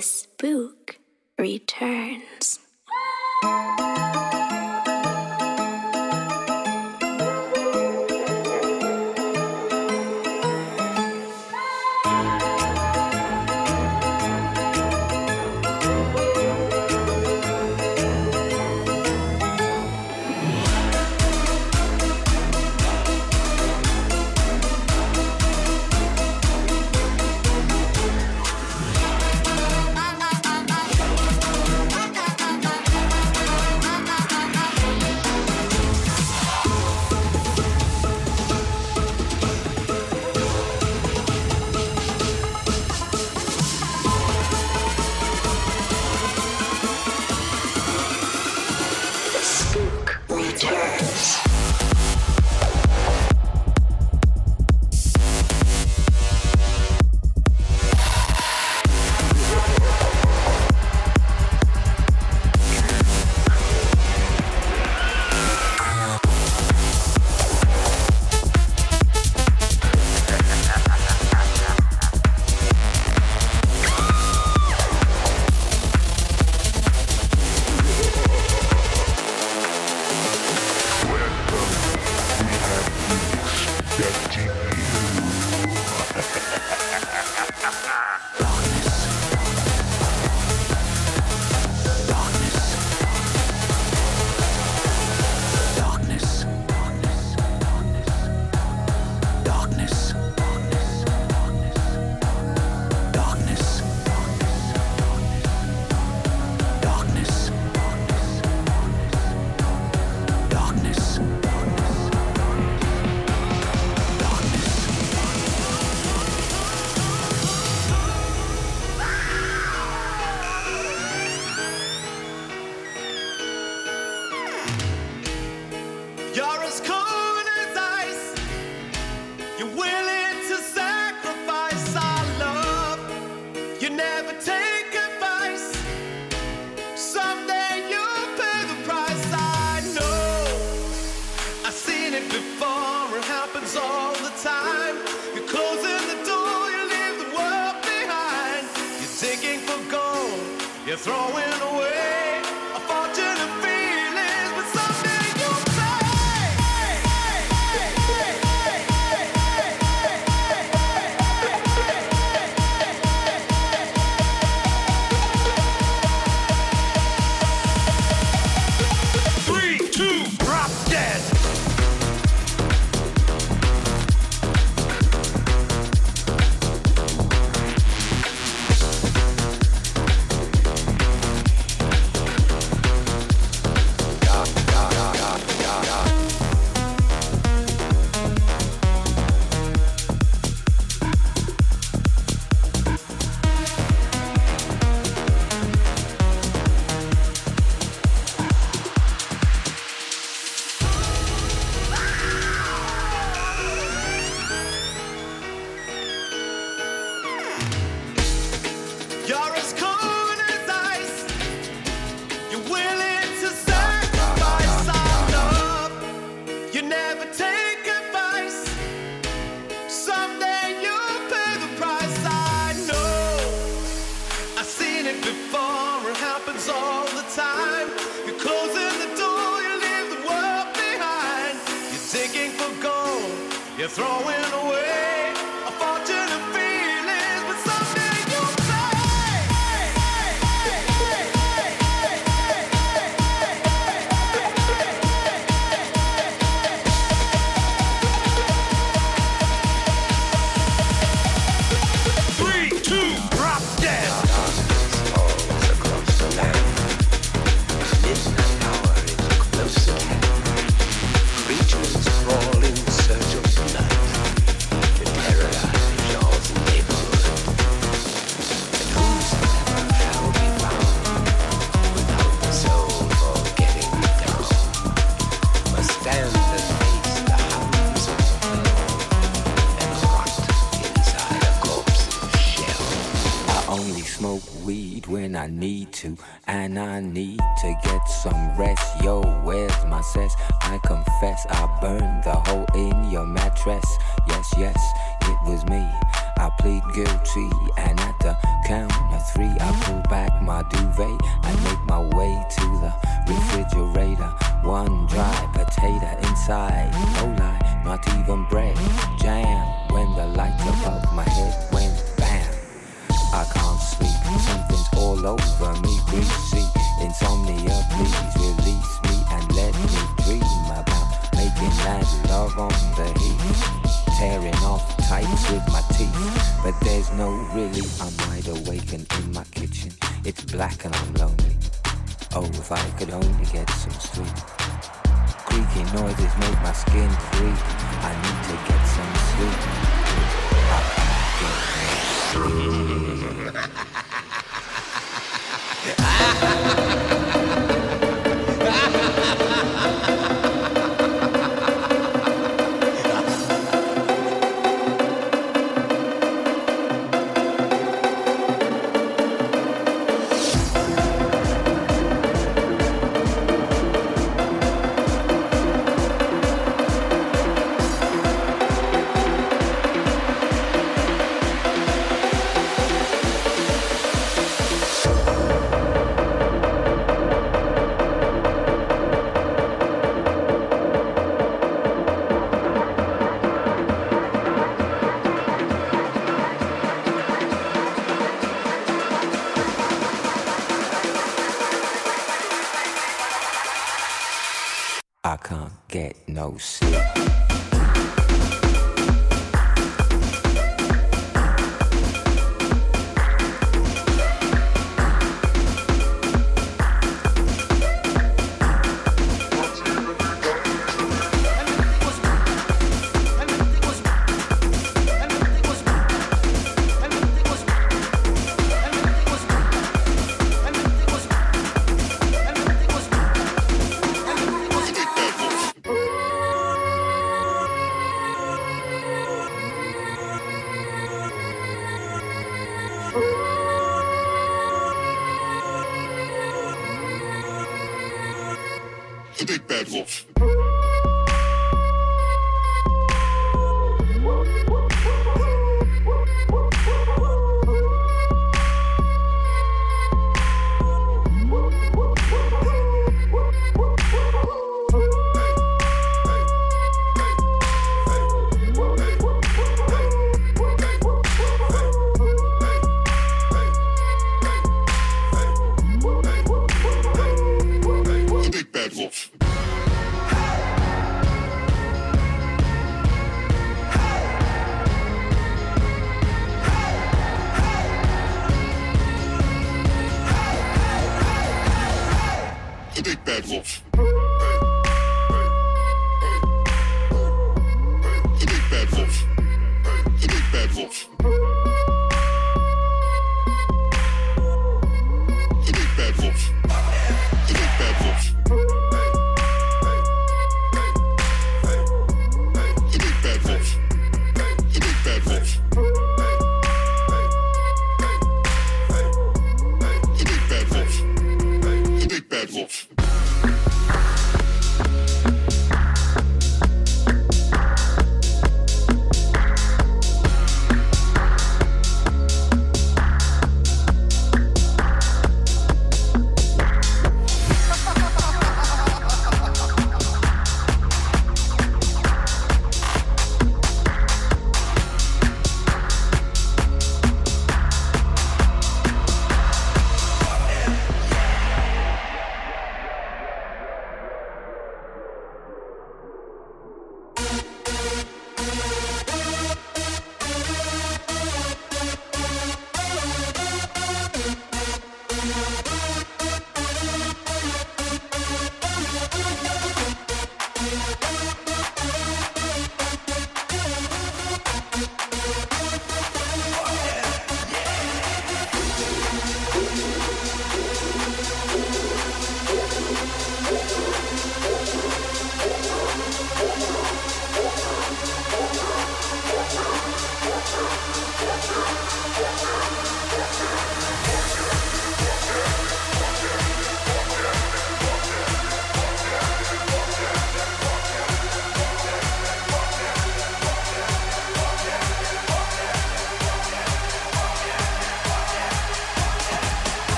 Bliss Boo.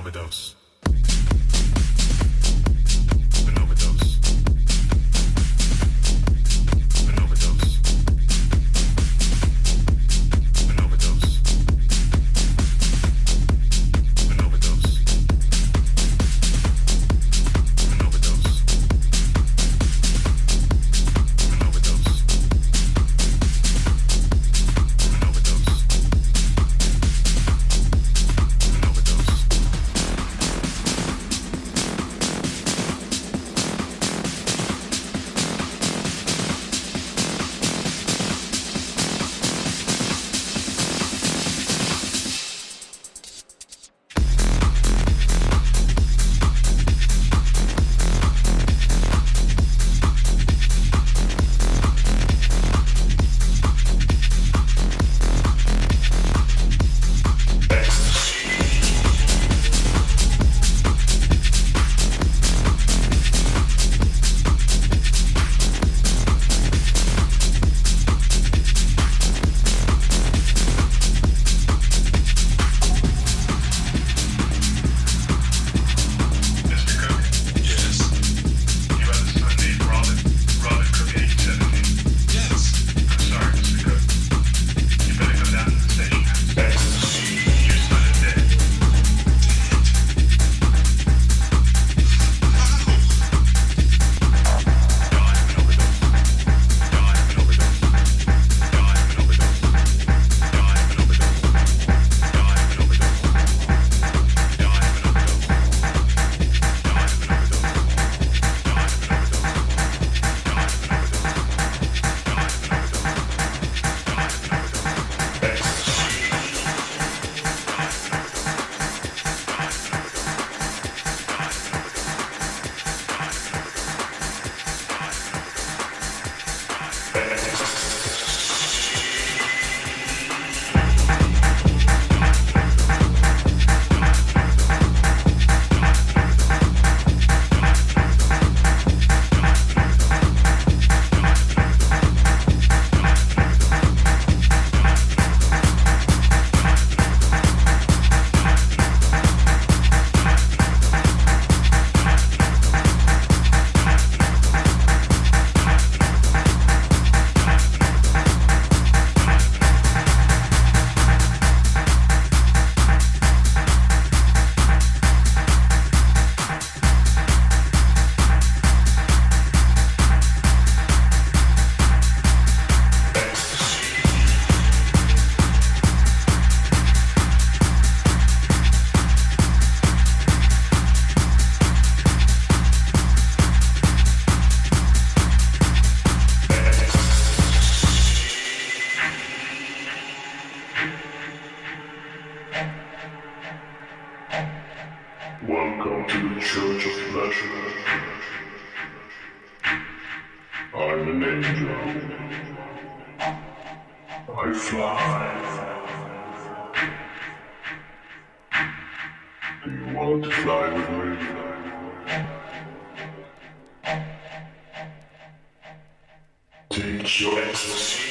overdose. fly? Do you want to fly with me? Take your ecstasy.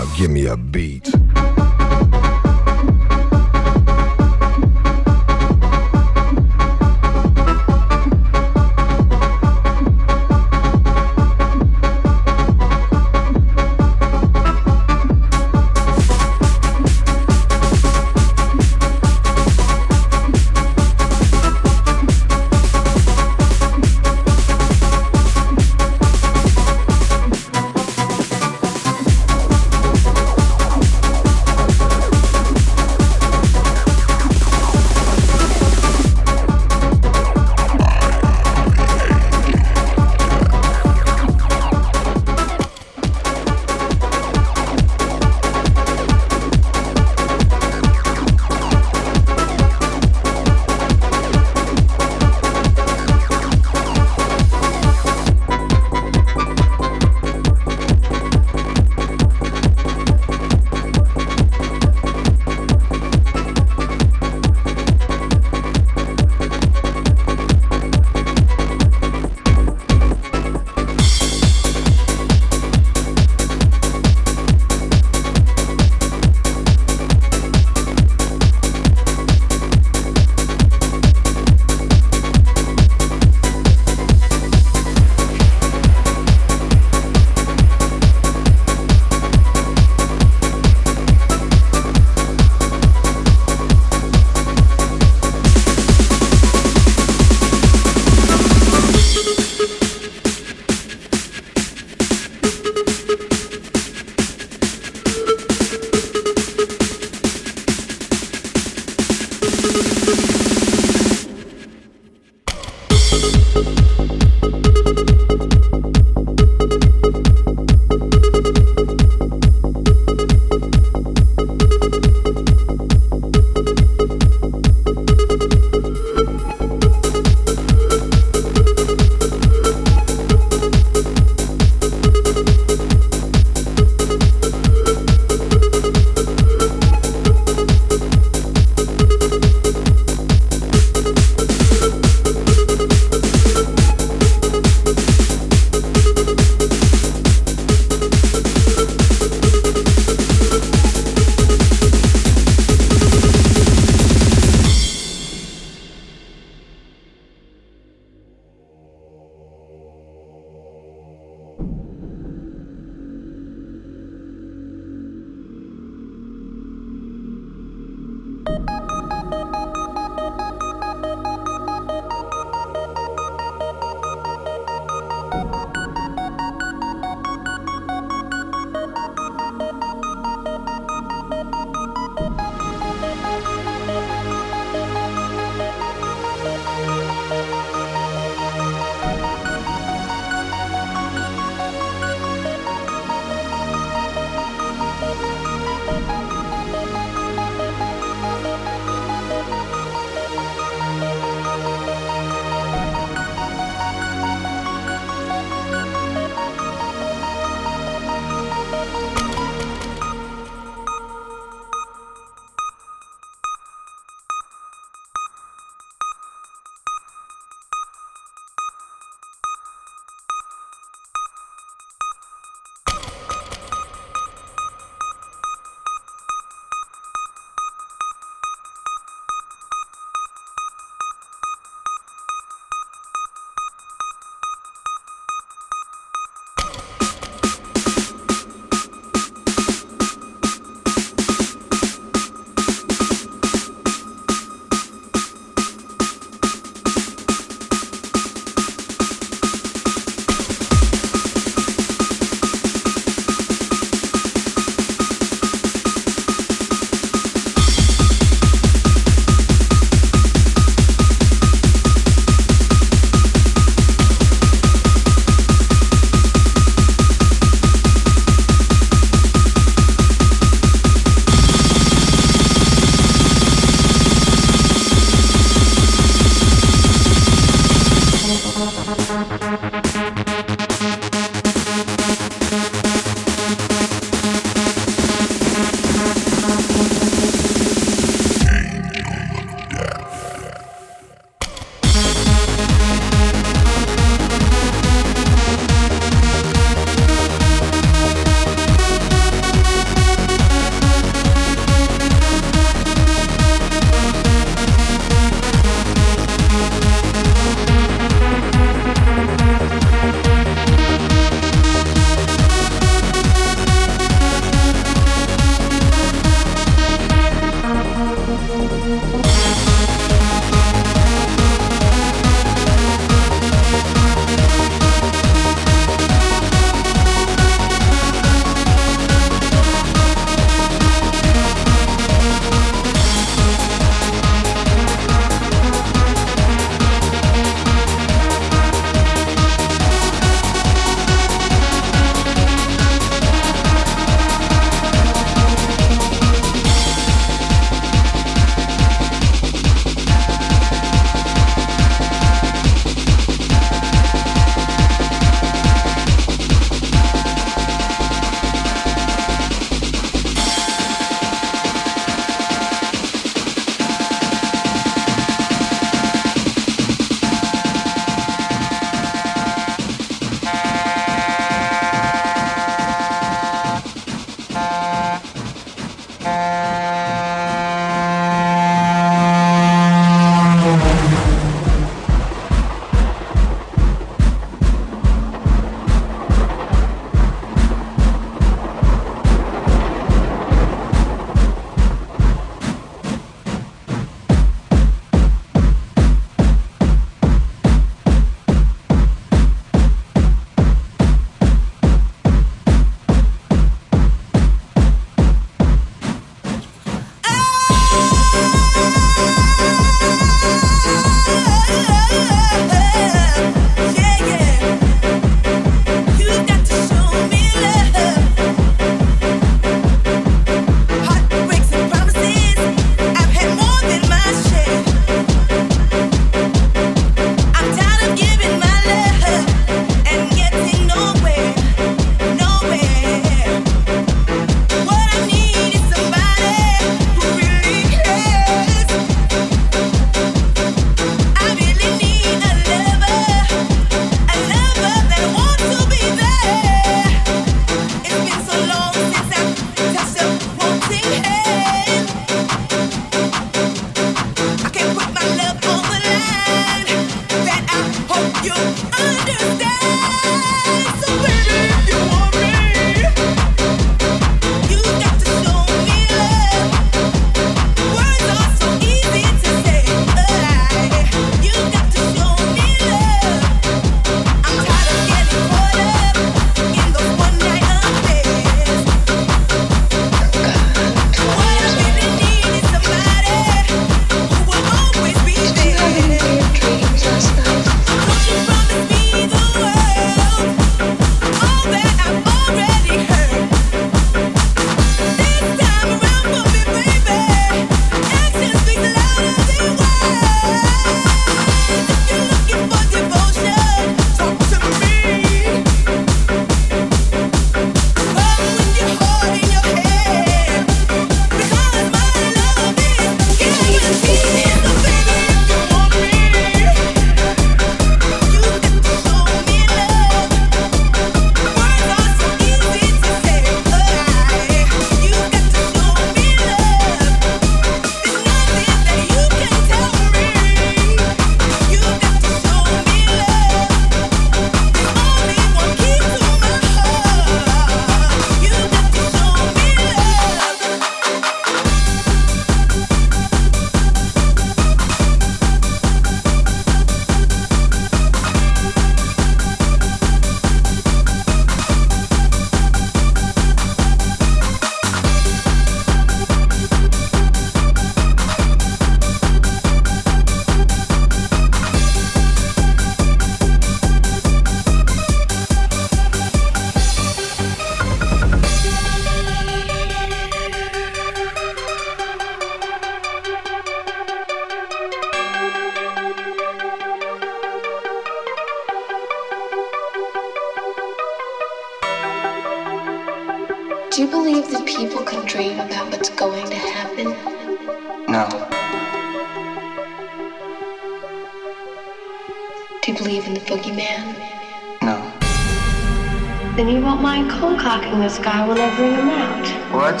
clock in the sky will never bring him out. What?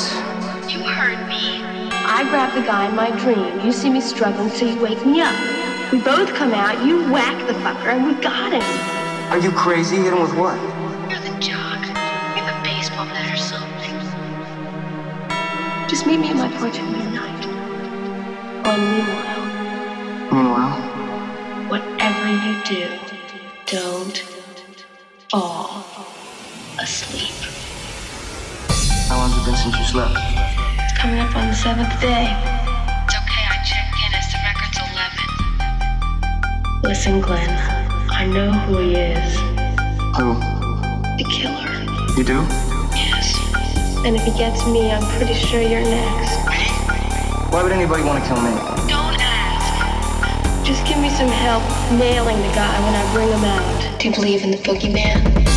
You heard me. I grab the guy in my dream. You see me struggling, so you wake me up. We both come out, you whack the fucker, and we got him. Are you crazy? Hit him with what? You're the jock. You're the baseball bat or something. Just meet me at my porch at midnight. Or meanwhile. Meanwhile? Whatever you do. It's coming up on the seventh day. It's okay, I check in as the record's 11. Listen, Glen, I know who he is. Who? The killer. You do? Yes. And if he gets me, I'm pretty sure you're next. Why would anybody want to kill me? Don't ask. Just give me some help nailing the guy when I bring him out. Do you believe in the boogeyman?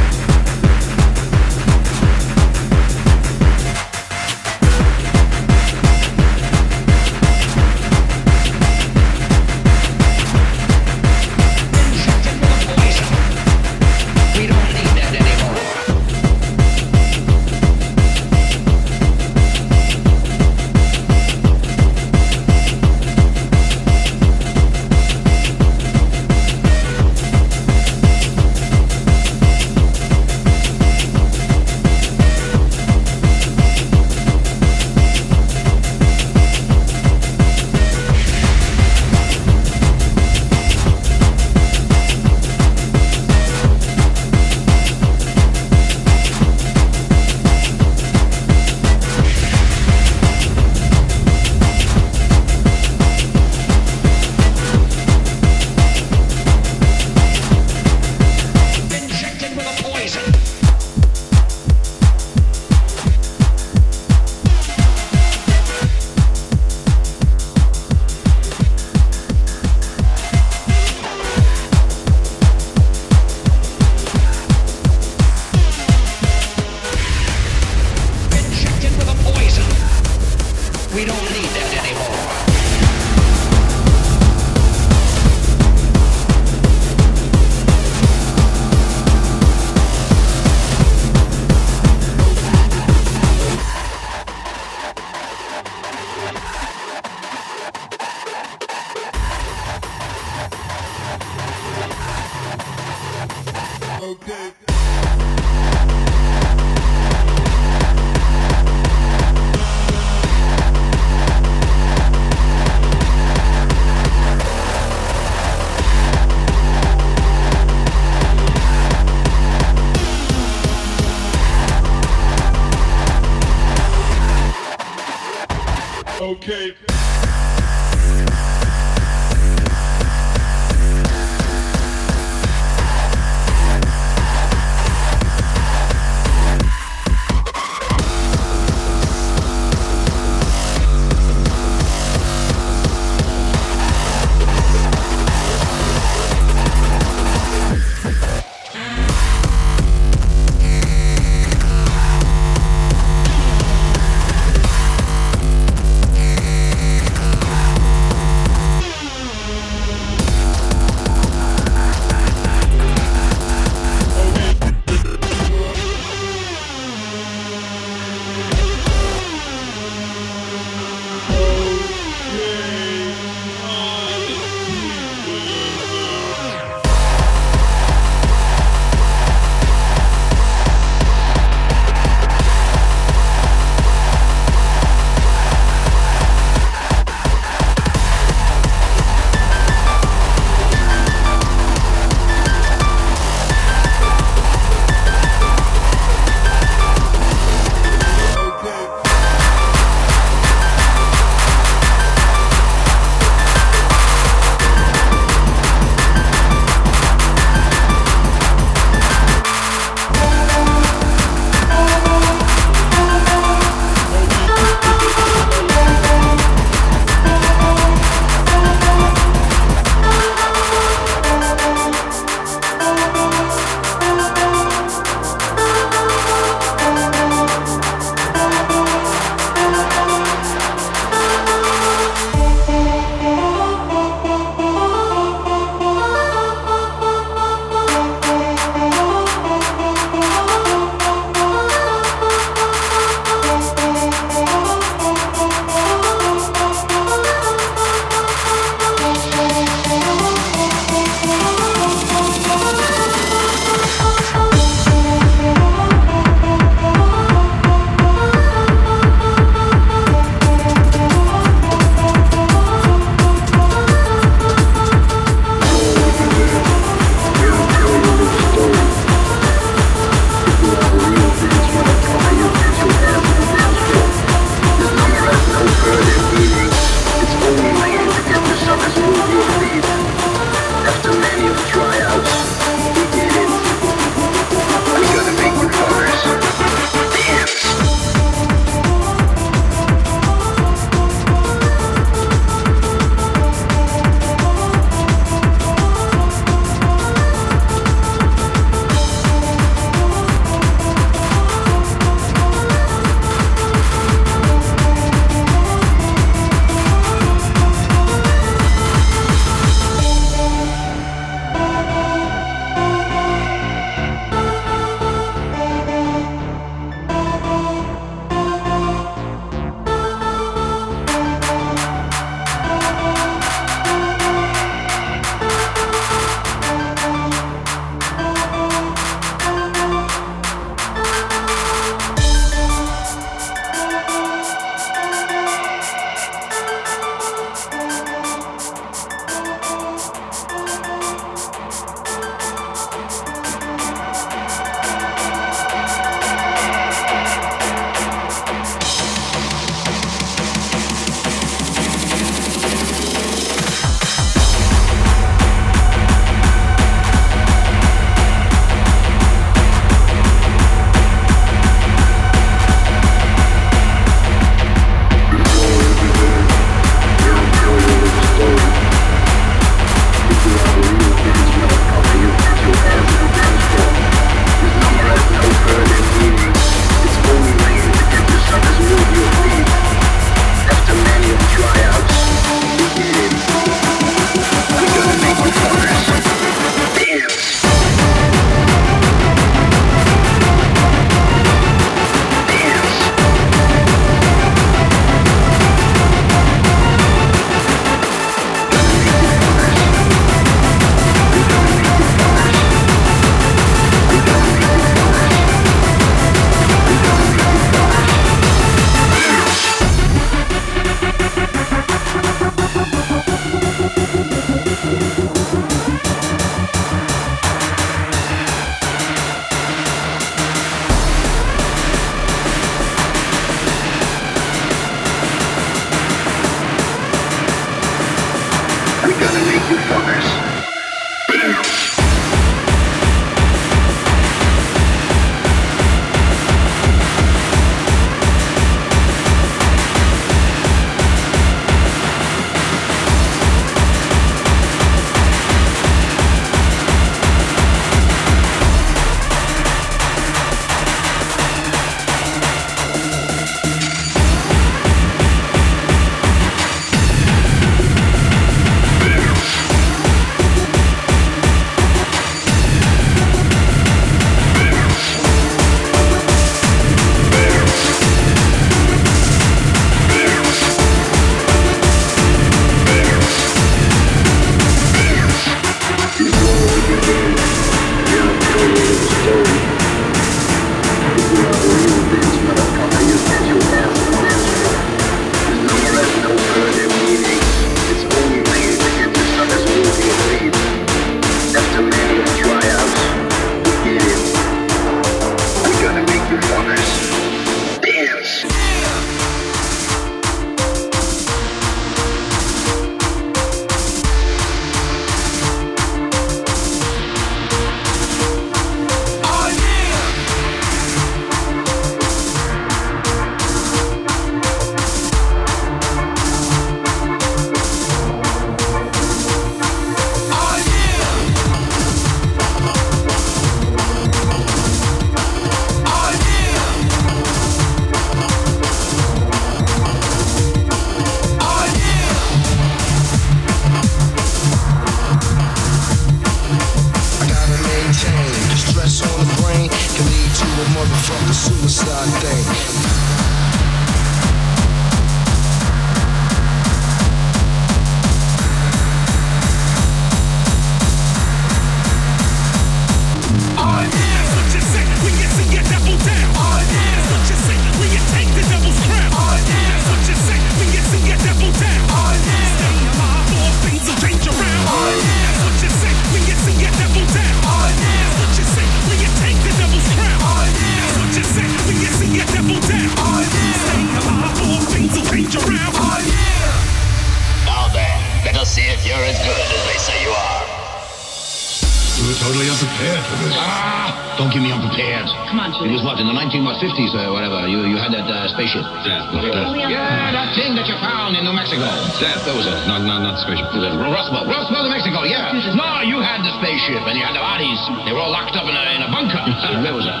spaceship? Roswell. Roswell to Mexico, yeah. No, you had the spaceship and you had the bodies. They were all locked up in a, in a bunker. Where was that?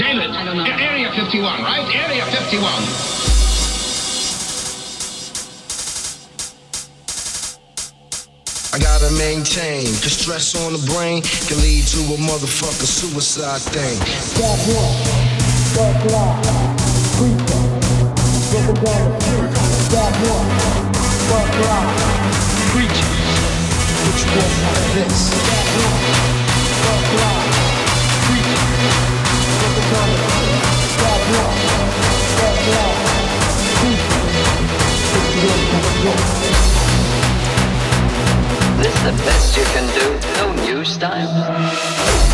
David. I don't know. Area 51, right? Area 51. I gotta maintain the stress on the brain can lead to a motherfucker suicide thing. Stop walk, stop lie, preacher, look down the street. Stop walk, stop lie, creature, but you won't this. Stop but the Stop but you won't this. This the best you can do? No new style?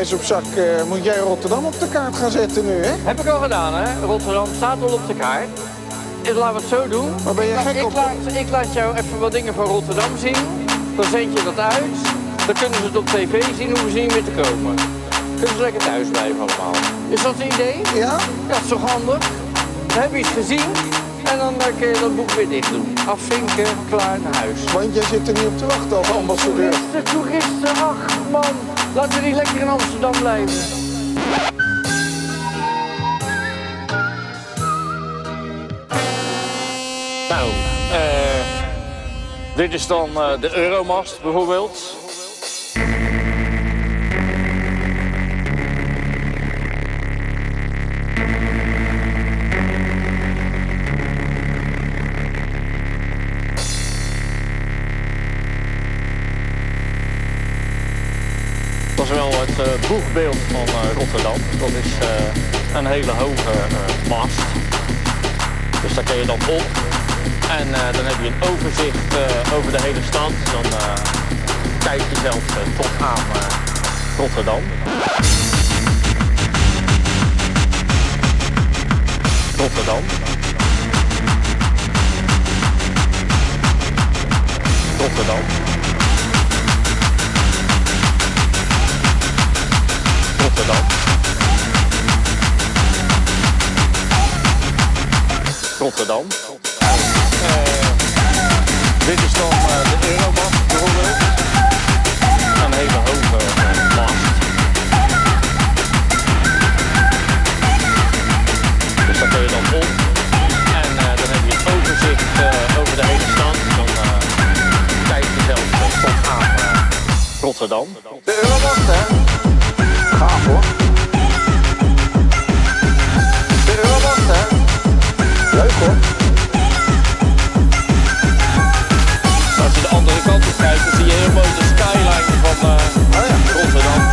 reis op zak eh, moet jij Rotterdam op de kaart gaan zetten nu, hè? Heb ik al gedaan, hè? Rotterdam staat al op de kaart. laten laat het zo doen. Maar ben je nou, gek ik, op... laat, ik laat jou even wat dingen van Rotterdam zien. Dan zend je dat uit. Dan kunnen ze het op tv zien, hoe ze zien weer te komen. Kunnen ze lekker thuis blijven allemaal. Is dat een idee? Ja. Ja, is toch handig? We heb iets gezien. En dan eh, kun je dat boek weer dicht doen. Afvinken, klaar naar huis. Want jij zit er niet op te wachten als ambassadeur. Toeristen, toeristen, ach man. Laten we niet lekker in Amsterdam blijven. Nou, eh, Dit is dan eh, de Euromast bijvoorbeeld. boegbeeld van eh, Rotterdam. Dat is eh, een hele hoge eh, mast. Dus daar kun je dan op. En dan heb je een overzicht over de hele stad. Dus dan kijk je zelf tot aan Rotterdam. Rotterdam. Rotterdam. Rotterdam. Eh, dit is dan eh, de Eurobas bijvoorbeeld. Een hele hoge eh, mast. Dus dat kun je dan op. En dan heb je het overzicht over de hele stad. Dan kijk je zelf tot aan Rotterdam. De Eurobus hè? hoor. wel wat, hè? Leuk hoor. Als je de andere kant op kijkt, dan zie je heel de skyline van uh, oh ja. Rotterdam.